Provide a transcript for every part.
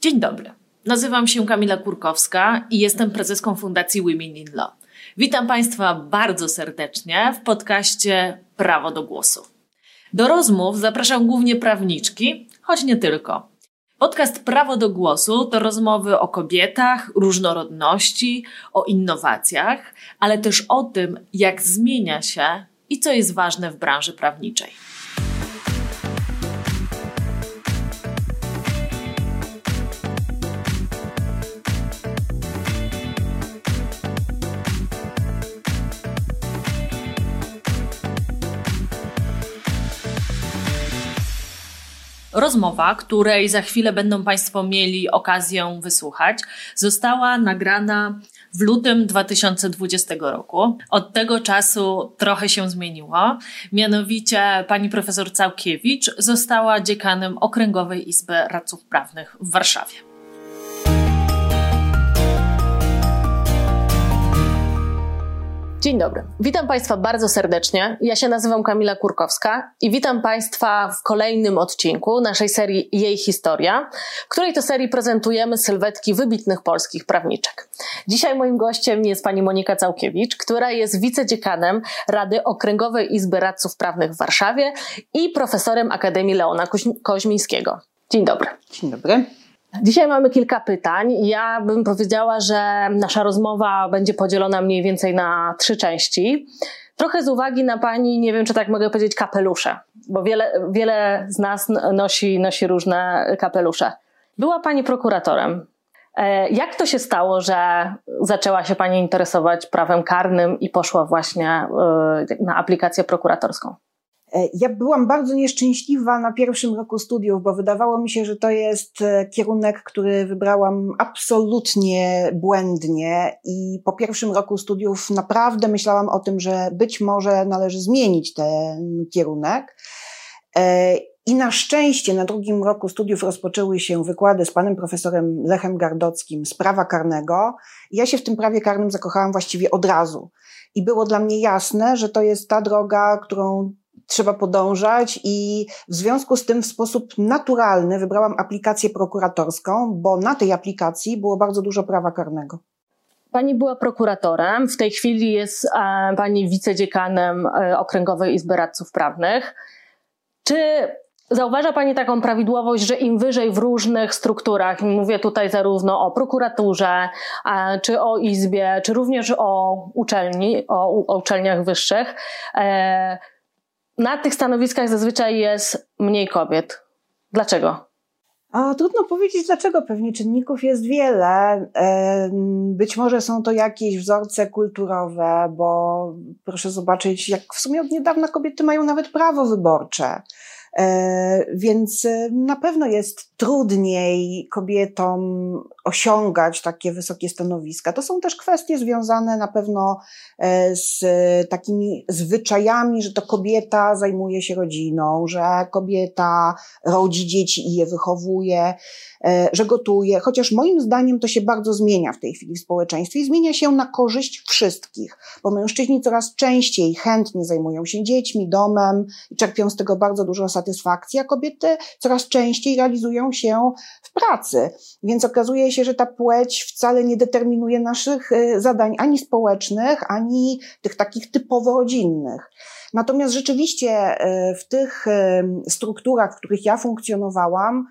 Dzień dobry. Nazywam się Kamila Kurkowska i jestem prezeską Fundacji Women in Law. Witam Państwa bardzo serdecznie w podcaście Prawo do Głosu. Do rozmów zapraszam głównie prawniczki, choć nie tylko. Podcast Prawo do Głosu to rozmowy o kobietach, różnorodności, o innowacjach, ale też o tym, jak zmienia się i co jest ważne w branży prawniczej. Rozmowa, której za chwilę będą Państwo mieli okazję wysłuchać, została nagrana w lutym 2020 roku. Od tego czasu trochę się zmieniło. Mianowicie pani profesor Całkiewicz została dziekanem Okręgowej Izby Radców Prawnych w Warszawie. Dzień dobry. Witam Państwa bardzo serdecznie. Ja się nazywam Kamila Kurkowska i witam Państwa w kolejnym odcinku naszej serii Jej Historia, w której to serii prezentujemy sylwetki wybitnych polskich prawniczek. Dzisiaj moim gościem jest pani Monika Całkiewicz, która jest wicedziekanem Rady Okręgowej Izby Radców Prawnych w Warszawie i profesorem Akademii Leona Koźmińskiego. Dzień dobry. Dzień dobry. Dzisiaj mamy kilka pytań. Ja bym powiedziała, że nasza rozmowa będzie podzielona mniej więcej na trzy części. Trochę z uwagi na Pani, nie wiem czy tak mogę powiedzieć, kapelusze, bo wiele, wiele z nas nosi, nosi różne kapelusze. Była Pani prokuratorem. E, jak to się stało, że zaczęła się Pani interesować prawem karnym i poszła właśnie e, na aplikację prokuratorską? E, ja byłam bardzo nieszczęśliwa na pierwszym roku studiów, bo wydawało mi się, że to jest e, kierunek, który wybrałam absolutnie błędnie i po pierwszym roku studiów naprawdę myślałam o tym, że być może należy zmienić ten kierunek. E, I na szczęście na drugim roku studiów rozpoczęły się wykłady z panem profesorem Lechem Gardockim z prawa karnego. Ja się w tym prawie karnym zakochałam właściwie od razu. I było dla mnie jasne, że to jest ta droga, którą trzeba podążać i w związku z tym w sposób naturalny wybrałam aplikację prokuratorską, bo na tej aplikacji było bardzo dużo prawa karnego. Pani była prokuratorem, w tej chwili jest e, pani wicedziekanem e, Okręgowej Izby Radców Prawnych. Czy Zauważa Pani taką prawidłowość, że im wyżej w różnych strukturach, mówię tutaj zarówno o prokuraturze, e, czy o izbie, czy również o uczelni, o, o uczelniach wyższych, na tych stanowiskach zazwyczaj jest mniej kobiet. Dlaczego? A, trudno powiedzieć dlaczego, pewnie czynników jest wiele. Być może są to jakieś wzorce kulturowe, bo proszę zobaczyć, jak w sumie od niedawna kobiety mają nawet prawo wyborcze. E, więc e, na pewno jest trudniej kobietom osiągać takie wysokie stanowiska. To są też kwestie związane na pewno e, z takimi zwyczajami, że to kobieta zajmuje się rodziną, że kobieta rodzi dzieci i je wychowuje, że gotuje. Chociaż moim zdaniem to się bardzo zmienia w tej chwili w społeczeństwie i zmienia się na korzyść wszystkich, bo mężczyźni coraz częściej chętnie zajmują się dziećmi, domem i czerpią z tego bardzo dużo satysfakcji, a kobiety coraz częściej realizują się w pracy. Więc okazuje się, że ta płeć wcale nie determinuje naszych y, zadań ani społecznych, ani tych takich typowo rodzinnych. Natomiast rzeczywiście y, w tych y, strukturach, w których ja funkcjonowałam,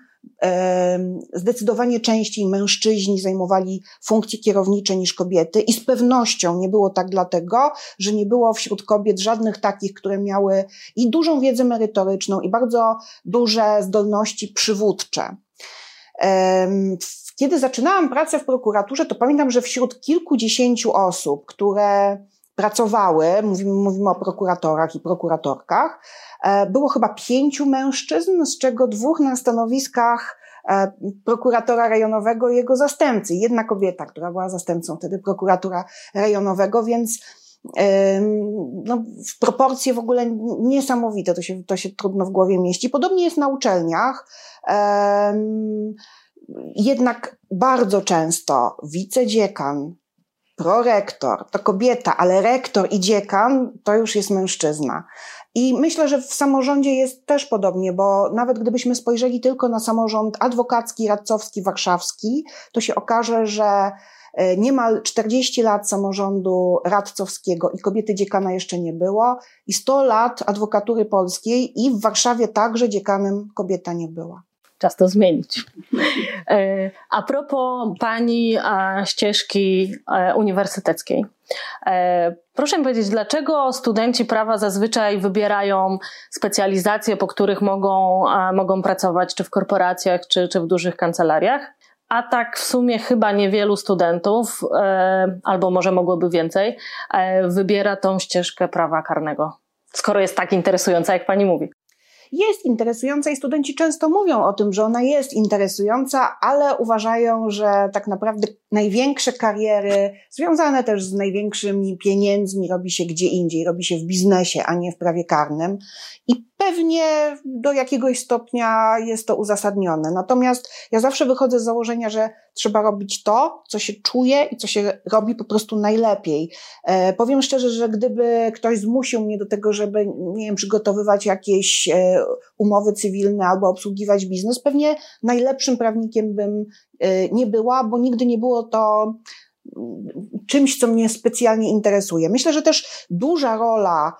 zdecydowanie częściej mężczyźni zajmowali funkcje kierownicze niż kobiety i z pewnością nie było tak dlatego, że nie było wśród kobiet żadnych takich, które miały i dużą wiedzę merytoryczną i bardzo duże zdolności przywódcze. Kiedy zaczynałam pracę w prokuraturze, to pamiętam, że wśród kilkudziesięciu osób, które pracowały, mówimy, mówimy o prokuratorach i prokuratorkach, e, było chyba pięciu mężczyzn, z czego dwóch na stanowiskach e, prokuratora rejonowego i jego zastępcy. Jedna kobieta, która była zastępcą wtedy prokuratora rejonowego, więc no, w proporcje w ogóle niesamowite, to się, to się trudno w głowie mieści. Podobnie jest na uczelniach. Jednak bardzo często wicedziekan, prorektor to kobieta, ale rektor i dziekan to już jest mężczyzna. I myślę, że w samorządzie jest też podobnie, bo nawet gdybyśmy spojrzeli tylko na samorząd adwokacki, radcowski, warszawski, to się okaże, że e, niemal 40 lat samorządu radcowskiego i kobiety dziekana jeszcze nie było i 100 lat adwokatury polskiej i w Warszawie także dziekanem kobieta nie była. Czas to zmienić. E, a propos pani ścieżki e, uniwersyteckiej. E, proszę mi powiedzieć, dlaczego studenci prawa zazwyczaj wybierają specjalizacje, po których mogą, mogą pracować czy w korporacjach, czy, czy w dużych kancelariach? A tak w sumie chyba niewielu studentów, albo może mogłoby więcej, wybiera tą ścieżkę prawa karnego, skoro jest tak interesująca, jak pani mówi jest interesująca i studenci często mówią o tym, że ona jest interesująca, ale uważają, że tak naprawdę największe kariery, związane też z największymi pieniędzmi, robi się gdzie indziej, robi się w biznesie, a nie w prawie karnym. I pewnie do jakiegoś stopnia jest to uzasadnione. Natomiast ja zawsze wychodzę z założenia, że trzeba robić to, co się czuje i co się robi po prostu najlepiej. E, powiem szczerze, że gdyby ktoś zmusił mnie do tego, żeby, nie wiem, przygotowywać jakieś e, umowy cywilne albo obsługiwać biznes, pewnie najlepszym prawnikiem bym e, nie była, bo nigdy nie było to mm, czymś, co mnie specjalnie interesuje. Myślę, że też duża rola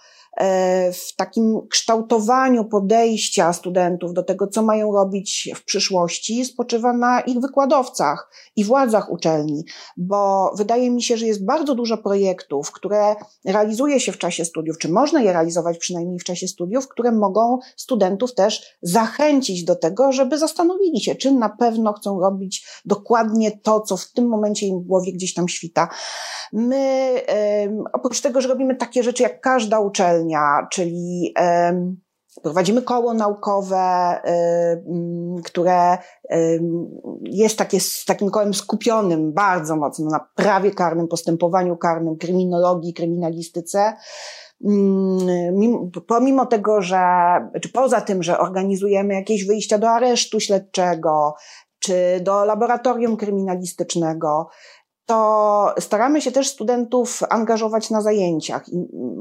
w takim kształtowaniu podejścia studentów do tego, co mają robić w przyszłości, spoczywa na ich wykładowcach i władzach uczelni, bo wydaje mi się, że jest bardzo dużo projektów, które realizuje się w czasie studiów, czy można je realizować przynajmniej w czasie studiów, które mogą studentów też zachęcić do tego, żeby zastanowili się, czy na pewno chcą robić dokładnie to, co w tym momencie im w głowie gdzieś tam świta. My, oprócz tego, że robimy takie rzeczy jak każda uczelnia, uczelnia, czyli prowadzimy koło naukowe, które jest takie, takim kołem skupionym bardzo mocno na prawie karnym, postępowaniu karnym, kryminologii, kryminalistyce. Pomimo tego, że, czy poza tym, że organizujemy jakieś wyjścia do aresztu śledczego, czy do laboratorium kryminalistycznego, to staramy się też studentów angażować na zajęciach.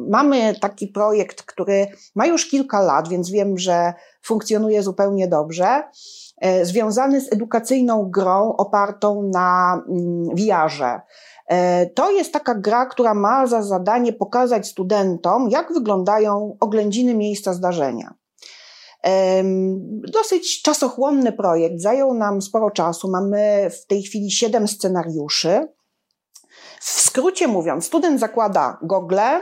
Mamy taki projekt, który ma już kilka lat, więc wiem, że funkcjonuje zupełnie dobrze, e, związany z edukacyjną grą opartą na mm, VR-ze. E, to jest taka gra, która ma za zadanie pokazać studentom, jak wyglądają oględziny miejsca zdarzenia. Dosyć czasochłonny projekt, zajął nam sporo czasu. Mamy w tej chwili siedem scenariuszy. W skrócie mówiąc, student zakłada gogle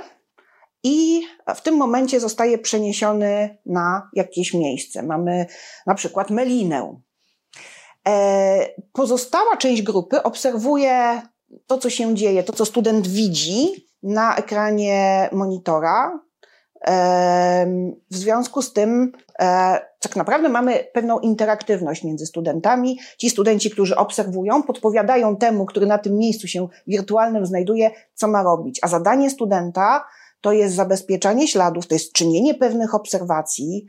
i w tym momencie zostaje przeniesiony na jakieś miejsce. Mamy na przykład melinę. E, pozostała część grupy obserwuje to, co się dzieje, to, co student widzi na ekranie monitora, w związku z tym, e, tak naprawdę mamy pewną interaktywność między studentami. Ci studenci, którzy obserwują, podpowiadają temu, który na tym miejscu się wirtualnym znajduje, co ma robić. A zadanie studenta to jest zabezpieczanie śladów, to jest czynienie pewnych obserwacji,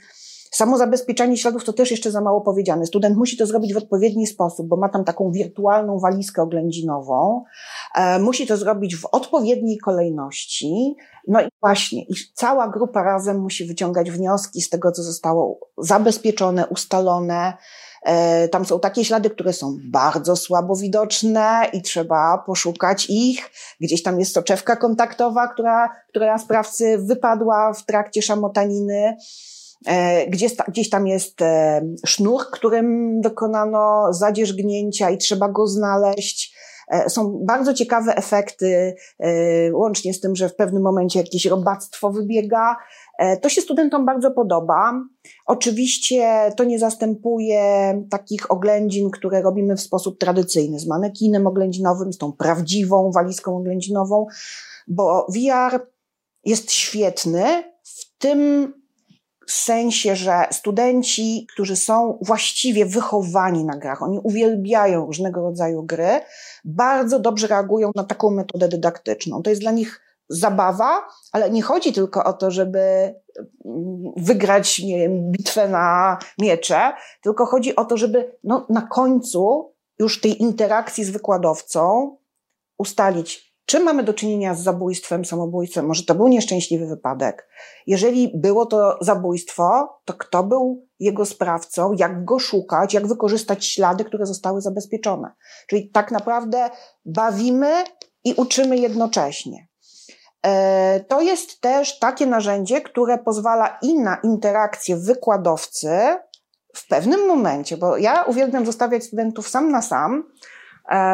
Samo zabezpieczanie śladów to też jeszcze za mało powiedziane. Student musi to zrobić w odpowiedni sposób, bo ma tam taką wirtualną walizkę oględzinową. E, musi to zrobić w odpowiedniej kolejności. No i właśnie, i cała grupa razem musi wyciągać wnioski z tego, co zostało zabezpieczone, ustalone. E, tam są takie ślady, które są bardzo słabo widoczne i trzeba poszukać ich. Gdzieś tam jest soczewka kontaktowa, która, która sprawcy wypadła w trakcie szamotaniny. E, gdzieś, tam jest e, sznur, którym dokonano zadzierzgnięcia i trzeba go znaleźć. E, są bardzo ciekawe efekty, łącznie z tym, że w pewnym momencie jakieś robactwo wybiega. To się studentom bardzo podoba. Oczywiście to nie zastępuje takich oględzin, które robimy w sposób tradycyjny, z manekinem oględzinowym, z tą prawdziwą walizką oględzinową, bo VR jest świetny w tym sensie, że studenci, którzy są właściwie wychowani na grach, oni uwielbiają różnego rodzaju gry, bardzo dobrze reagują na taką metodę dydaktyczną. To jest dla nich zabawa, ale nie chodzi tylko o to, żeby mm, wygrać, nie wiem, bitwę na miecze, tylko chodzi o to, żeby no, na końcu już tej interakcji z wykładowcą ustalić, czy mamy do czynienia z zabójstwem, samobójstwem, może to był nieszczęśliwy wypadek. Jeżeli było to zabójstwo, to kto był jego sprawcą, jak go szukać, jak wykorzystać ślady, które zostały zabezpieczone. Czyli tak naprawdę bawimy i uczymy jednocześnie. E, to jest też takie narzędzie, które pozwala i na interakcję wykładowcy w pewnym momencie, bo ja uwielbiam zostawiać studentów sam na sam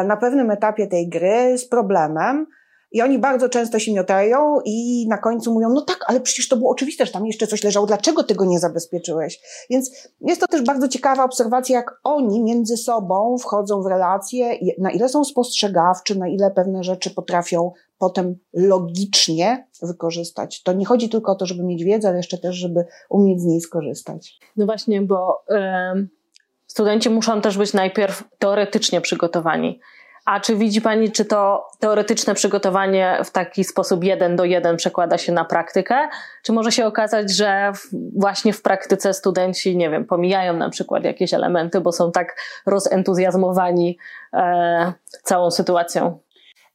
na pewnym etapie tej gry z problemem, i oni bardzo często się miotają i na końcu mówią, no tak, ale przecież to było oczywiste, że tam jeszcze coś leżało, dlaczego tego nie zabezpieczyłeś? Więc jest to też bardzo ciekawa obserwacja, jak oni między sobą wchodzą w relacje, na ile są spostrzegawczy, na ile pewne rzeczy potrafią potem logicznie wykorzystać. To nie chodzi tylko o to, żeby mieć wiedzę, ale jeszcze też, żeby umieć z niej skorzystać. No właśnie, bo y, studenci muszą też być najpierw teoretycznie przygotowani. A czy widzi Pani, czy to teoretyczne przygotowanie w taki sposób jeden do jeden przekłada się na praktykę? Czy może się okazać, że właśnie w praktyce studenci, nie wiem, pomijają na przykład jakieś elementy, bo są tak rozentuzjazmowani e, całą sytuacją?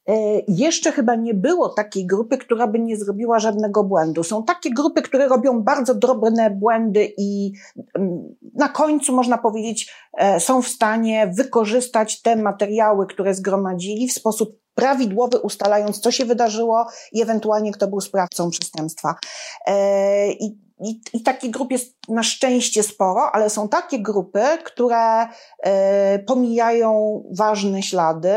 E, jeszcze chyba nie było takiej grupy, która by nie zrobiła żadnego błędu. Są takie grupy, które robią bardzo drobne błędy i mm, na końcu, można powiedzieć, e, są w stanie wykorzystać te materiały, które zgromadzili w sposób prawidłowy, ustalając, co się wydarzyło i ewentualnie kto był sprawcą przestępstwa. E, I, i, I takich grup jest na szczęście sporo, ale są takie grupy, które pomijają ważne ślady,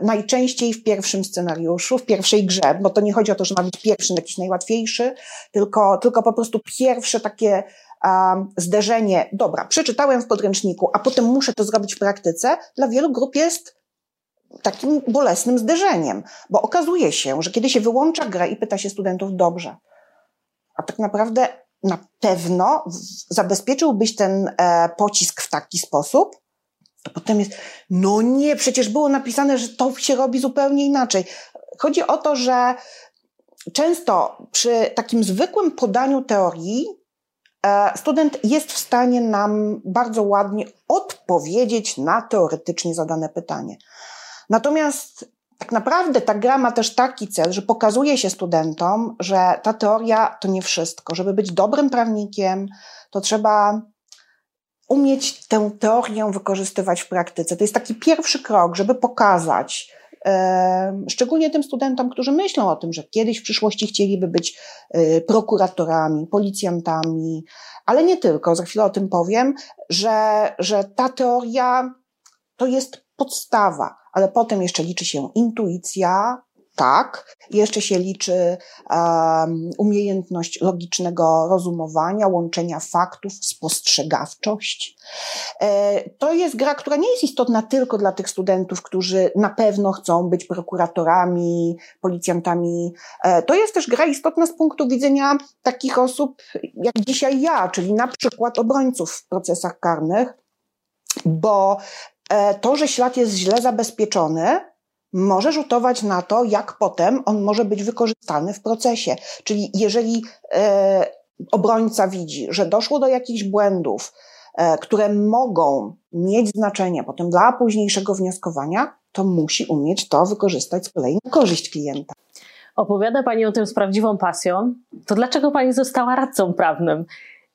najczęściej w pierwszym scenariuszu, w pierwszej grze, bo to nie chodzi o to, że ma być pierwszy, jakiś najłatwiejszy, tylko, tylko po prostu pierwsze takie um, zderzenie, dobra, przeczytałem w podręczniku, a potem muszę to zrobić w praktyce, dla wielu grup jest takim bolesnym zderzeniem, bo okazuje się, że kiedy się wyłącza grę i pyta się studentów, dobrze, a tak naprawdę na pewno zabezpieczyłbyś ten e, pocisk w taki sposób, to potem jest, no nie, przecież było napisane, że to się robi zupełnie inaczej. Chodzi o to, że często przy takim zwykłym podaniu teorii e, student jest w stanie nam bardzo ładnie odpowiedzieć na teoretycznie zadane pytanie. Natomiast tak naprawdę ta gra ma też taki cel, że pokazuje się studentom, że ta teoria to nie wszystko. Żeby być dobrym prawnikiem, to trzeba umieć tę teorię wykorzystywać w praktyce. To jest taki pierwszy krok, żeby pokazać, szczególnie tym studentom, którzy myślą o tym, że kiedyś w przyszłości chcieliby być e, prokuratorami, policjantami, ale nie tylko, za chwilę o tym powiem, że, że ta teoria to jest podstawa, ale potem jeszcze liczy się intuicja, tak. Jeszcze się liczy um, umiejętność logicznego rozumowania, łączenia faktów, spostrzegawczość. E, to jest gra, która nie jest istotna tylko dla tych studentów, którzy na pewno chcą być prokuratorami, policjantami. E, to jest też gra istotna z punktu widzenia takich osób jak dzisiaj ja, czyli na przykład obrońców w procesach karnych, bo e, to, że ślad jest źle zabezpieczony, może rzutować na to, jak potem on może być wykorzystany w procesie. Czyli jeżeli e, obrońca widzi, że doszło do jakichś błędów, e, które mogą mieć znaczenie potem dla późniejszego wnioskowania, to musi umieć to wykorzystać z kolei na korzyść klienta. Opowiada Pani o tym z prawdziwą pasją. To dlaczego Pani została radcą prawnym?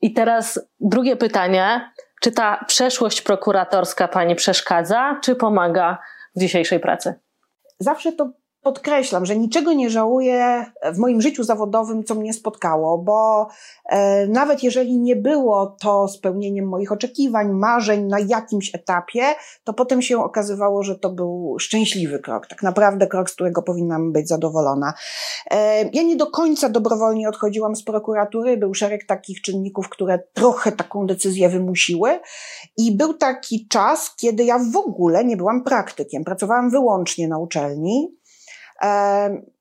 I teraz drugie pytanie. Czy ta przeszłość prokuratorska Pani przeszkadza, czy pomaga w dzisiejszej pracy? Zawsze to podkreślam, że niczego nie żałuję w moim życiu zawodowym, co mnie spotkało, bo e, nawet jeżeli nie było to spełnieniem moich oczekiwań, marzeń na jakimś etapie, to potem się okazywało, że to był szczęśliwy krok, tak naprawdę krok, z którego powinnam być zadowolona. E, ja nie do końca dobrowolnie odchodziłam z prokuratury, był szereg takich czynników, które trochę taką decyzję wymusiły i był taki czas, kiedy ja w ogóle nie byłam praktykiem, pracowałam wyłącznie na uczelni,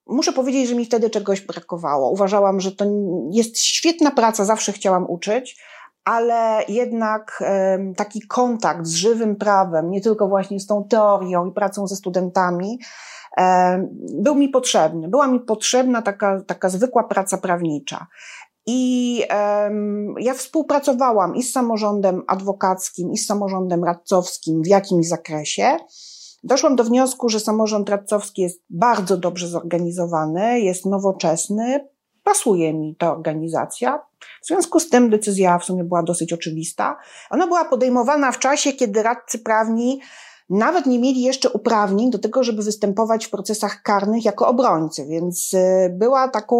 Muszę powiedzieć, że mi wtedy czegoś brakowało. Uważałam, że to jest świetna praca, zawsze chciałam uczyć, ale jednak taki kontakt z żywym prawem, nie tylko właśnie z tą teorią i pracą ze studentami, był mi potrzebny. Była mi potrzebna taka, taka zwykła praca prawnicza. I um, ja współpracowałam i z samorządem adwokackim, i z samorządem radcowskim w jakimś zakresie. Doszłam do wniosku, że samorząd radcowski jest bardzo dobrze zorganizowany, jest nowoczesny, pasuje mi ta organizacja. W związku z tym decyzja w sumie była dosyć oczywista. Ona była podejmowana w czasie, kiedy radcy prawni nawet nie mieli jeszcze uprawnień do tego, żeby występować w procesach karnych jako obrońcy, więc y, była taką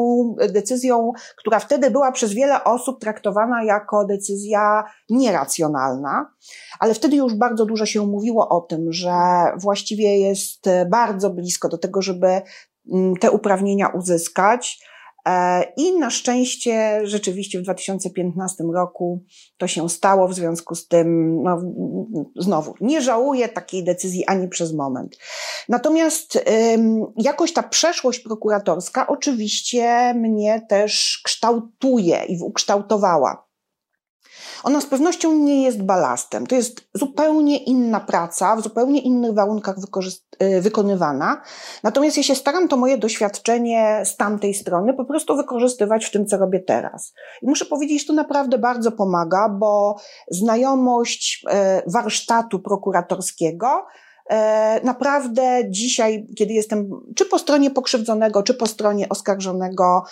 decyzją, która wtedy była przez wiele osób traktowana jako decyzja nieracjonalna, ale wtedy już bardzo dużo się mówiło o tym, że właściwie jest bardzo blisko do tego, żeby mm, te uprawnienia uzyskać. E, I na szczęście rzeczywiście w 2015 roku to się stało, w związku z tym, no, znowu, nie żałuję takiej decyzji ani przez moment. Natomiast jakoś ta przeszłość prokuratorska oczywiście mnie też kształtuje i ukształtowała. Ona z pewnością nie jest balastem. To jest zupełnie inna praca, w zupełnie innych warunkach y, wykonywana. Natomiast ja się staram to moje doświadczenie z tamtej strony po prostu wykorzystywać w tym, co robię teraz. I muszę powiedzieć, że to naprawdę bardzo pomaga, bo znajomość y, warsztatu prokuratorskiego y, naprawdę dzisiaj, kiedy jestem czy po stronie pokrzywdzonego, czy po stronie oskarżonego,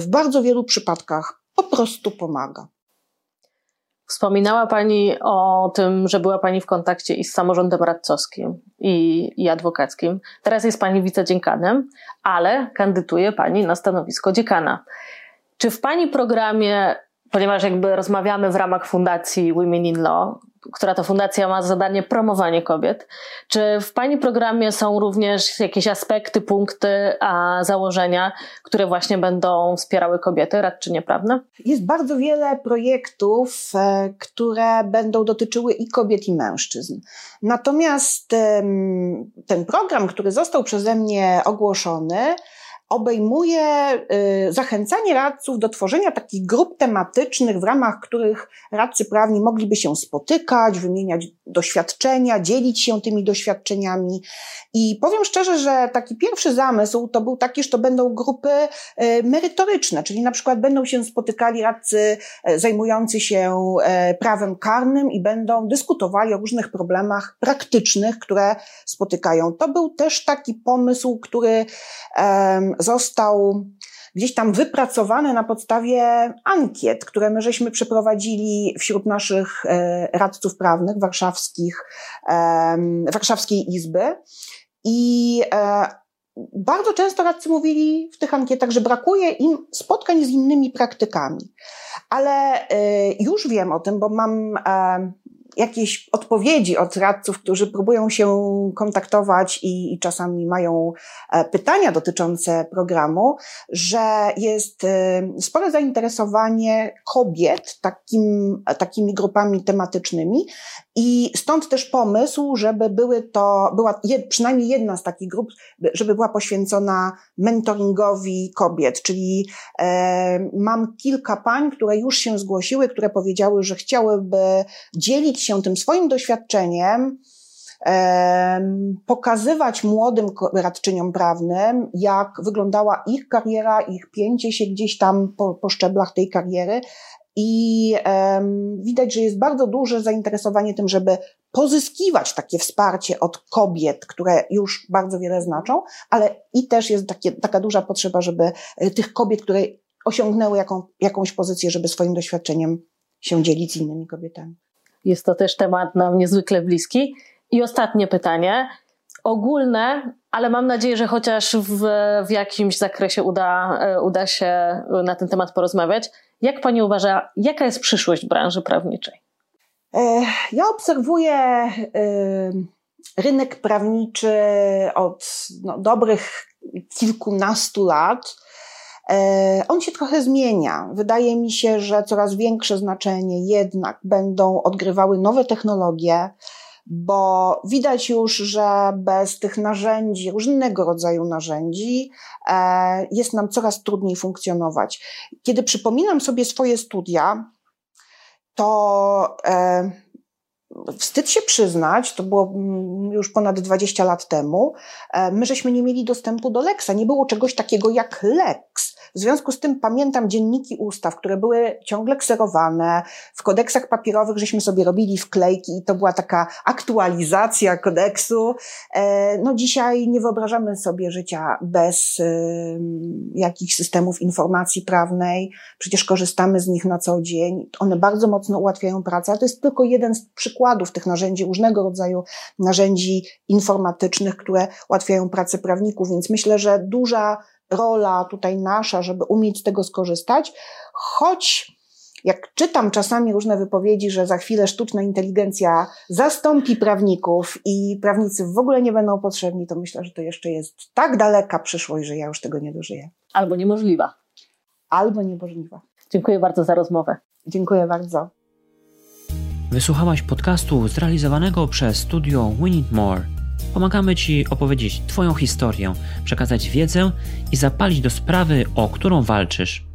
w bardzo wielu przypadkach po prostu pomaga. Wspominała Pani o tym, że była Pani w kontakcie i z samorządem radcowskim i, i adwokackim. Teraz jest Pani wicedziekanem, ale kandyduje Pani na stanowisko dziekana. Czy w Pani programie, ponieważ jakby rozmawiamy w ramach fundacji Women in Law, która to fundacja ma zadanie promowanie kobiet. Czy w Pani programie są również jakieś aspekty, punkty, a założenia, które właśnie będą wspierały kobiety, radczynie prawne? Jest bardzo wiele projektów, e, które będą dotyczyły i kobiet, i mężczyzn. Natomiast ten program, który został przeze mnie ogłoszony, obejmuje y, zachęcanie radców do tworzenia takich grup tematycznych, w ramach których radcy prawni mogliby się spotykać, wymieniać doświadczenia, dzielić się tymi doświadczeniami. I powiem szczerze, że taki pierwszy zamysł to był taki, że to będą grupy y, merytoryczne, czyli na przykład będą się spotykali radcy y, zajmujący się prawem karnym i będą dyskutowali o różnych problemach praktycznych, które spotykają. To był też taki pomysł, który został gdzieś tam wypracowany na podstawie ankiet, które my żeśmy przeprowadzili wśród naszych e, radców prawnych warszawskich, Warszawskiej Izby. I e, bardzo często radcy mówili w tych ankietach, że brakuje im spotkań z innymi praktykami. Ale e, już wiem o tym, bo mam jakieś odpowiedzi od radców, którzy próbują się kontaktować i, i, czasami mają e, pytania dotyczące programu, że jest e, spore zainteresowanie kobiet takim, takimi grupami tematycznymi i stąd też pomysł, żeby były to, była jed, przynajmniej jedna z takich grup, żeby była poświęcona mentoringowi kobiet, czyli e, mam kilka pań, które już się zgłosiły, które powiedziały, że chciałyby dzielić się tym swoim doświadczeniem, pokazywać młodym radczyniom prawnym, jak wyglądała ich kariera, ich pięcie się gdzieś tam po, po szczeblach tej kariery. I widać, że jest bardzo duże zainteresowanie tym, żeby pozyskiwać takie wsparcie od kobiet, które już bardzo wiele znaczą, ale i też jest takie, taka duża potrzeba, żeby e, tych kobiet, które osiągnęły jaką, jakąś pozycję, żeby swoim doświadczeniem się dzielić z innymi kobietami. Jest to też temat nam niezwykle bliski. I ostatnie pytanie, ogólne, ale mam nadzieję, że chociaż w, w jakimś zakresie uda, e, uda się na ten temat porozmawiać. Jak Pani uważa, jaka jest przyszłość branży prawniczej? E, ja obserwuję e, rynek prawniczy od no, dobrych kilkunastu lat. E, on się trochę zmienia. Wydaje mi się, że coraz większe znaczenie jednak będą odgrywały nowe technologie, bo widać już, że bez tych narzędzi, różnego rodzaju narzędzi, e, jest nam coraz trudniej funkcjonować. Kiedy przypominam sobie swoje studia, to e, wstyd się przyznać, to było mm, już ponad 20 lat temu, my żeśmy nie mieli dostępu do Lexa. Nie było czegoś takiego jak Lex. W związku z tym pamiętam dzienniki ustaw, które były ciągle kserowane. W kodeksach papierowych żeśmy sobie robili wklejki i to była taka aktualizacja kodeksu. E, no dzisiaj nie wyobrażamy sobie życia bez jakichś systemów informacji prawnej. Przecież korzystamy z nich na co dzień. One bardzo mocno ułatwiają pracę, ale to jest tylko jeden z przykładów tych narzędzi, różnego rodzaju narzędzi informatycznych, które ułatwiają pracę prawników, więc myślę, że duża rola tutaj nasza, żeby umieć z tego skorzystać, choć jak czytam czasami różne wypowiedzi, że za chwilę sztuczna inteligencja zastąpi prawników i prawnicy w ogóle nie będą potrzebni, to myślę, że to jeszcze jest tak daleka przyszłość, że ja już tego nie dożyję. Albo niemożliwa. Albo niemożliwa. Dziękuję bardzo za rozmowę. Dziękuję bardzo. Wysłuchałaś podcastu zrealizowanego przez studio We Need More. Pomagamy Ci opowiedzieć Twoją historię, przekazać wiedzę i zapalić do sprawy, o którą walczysz.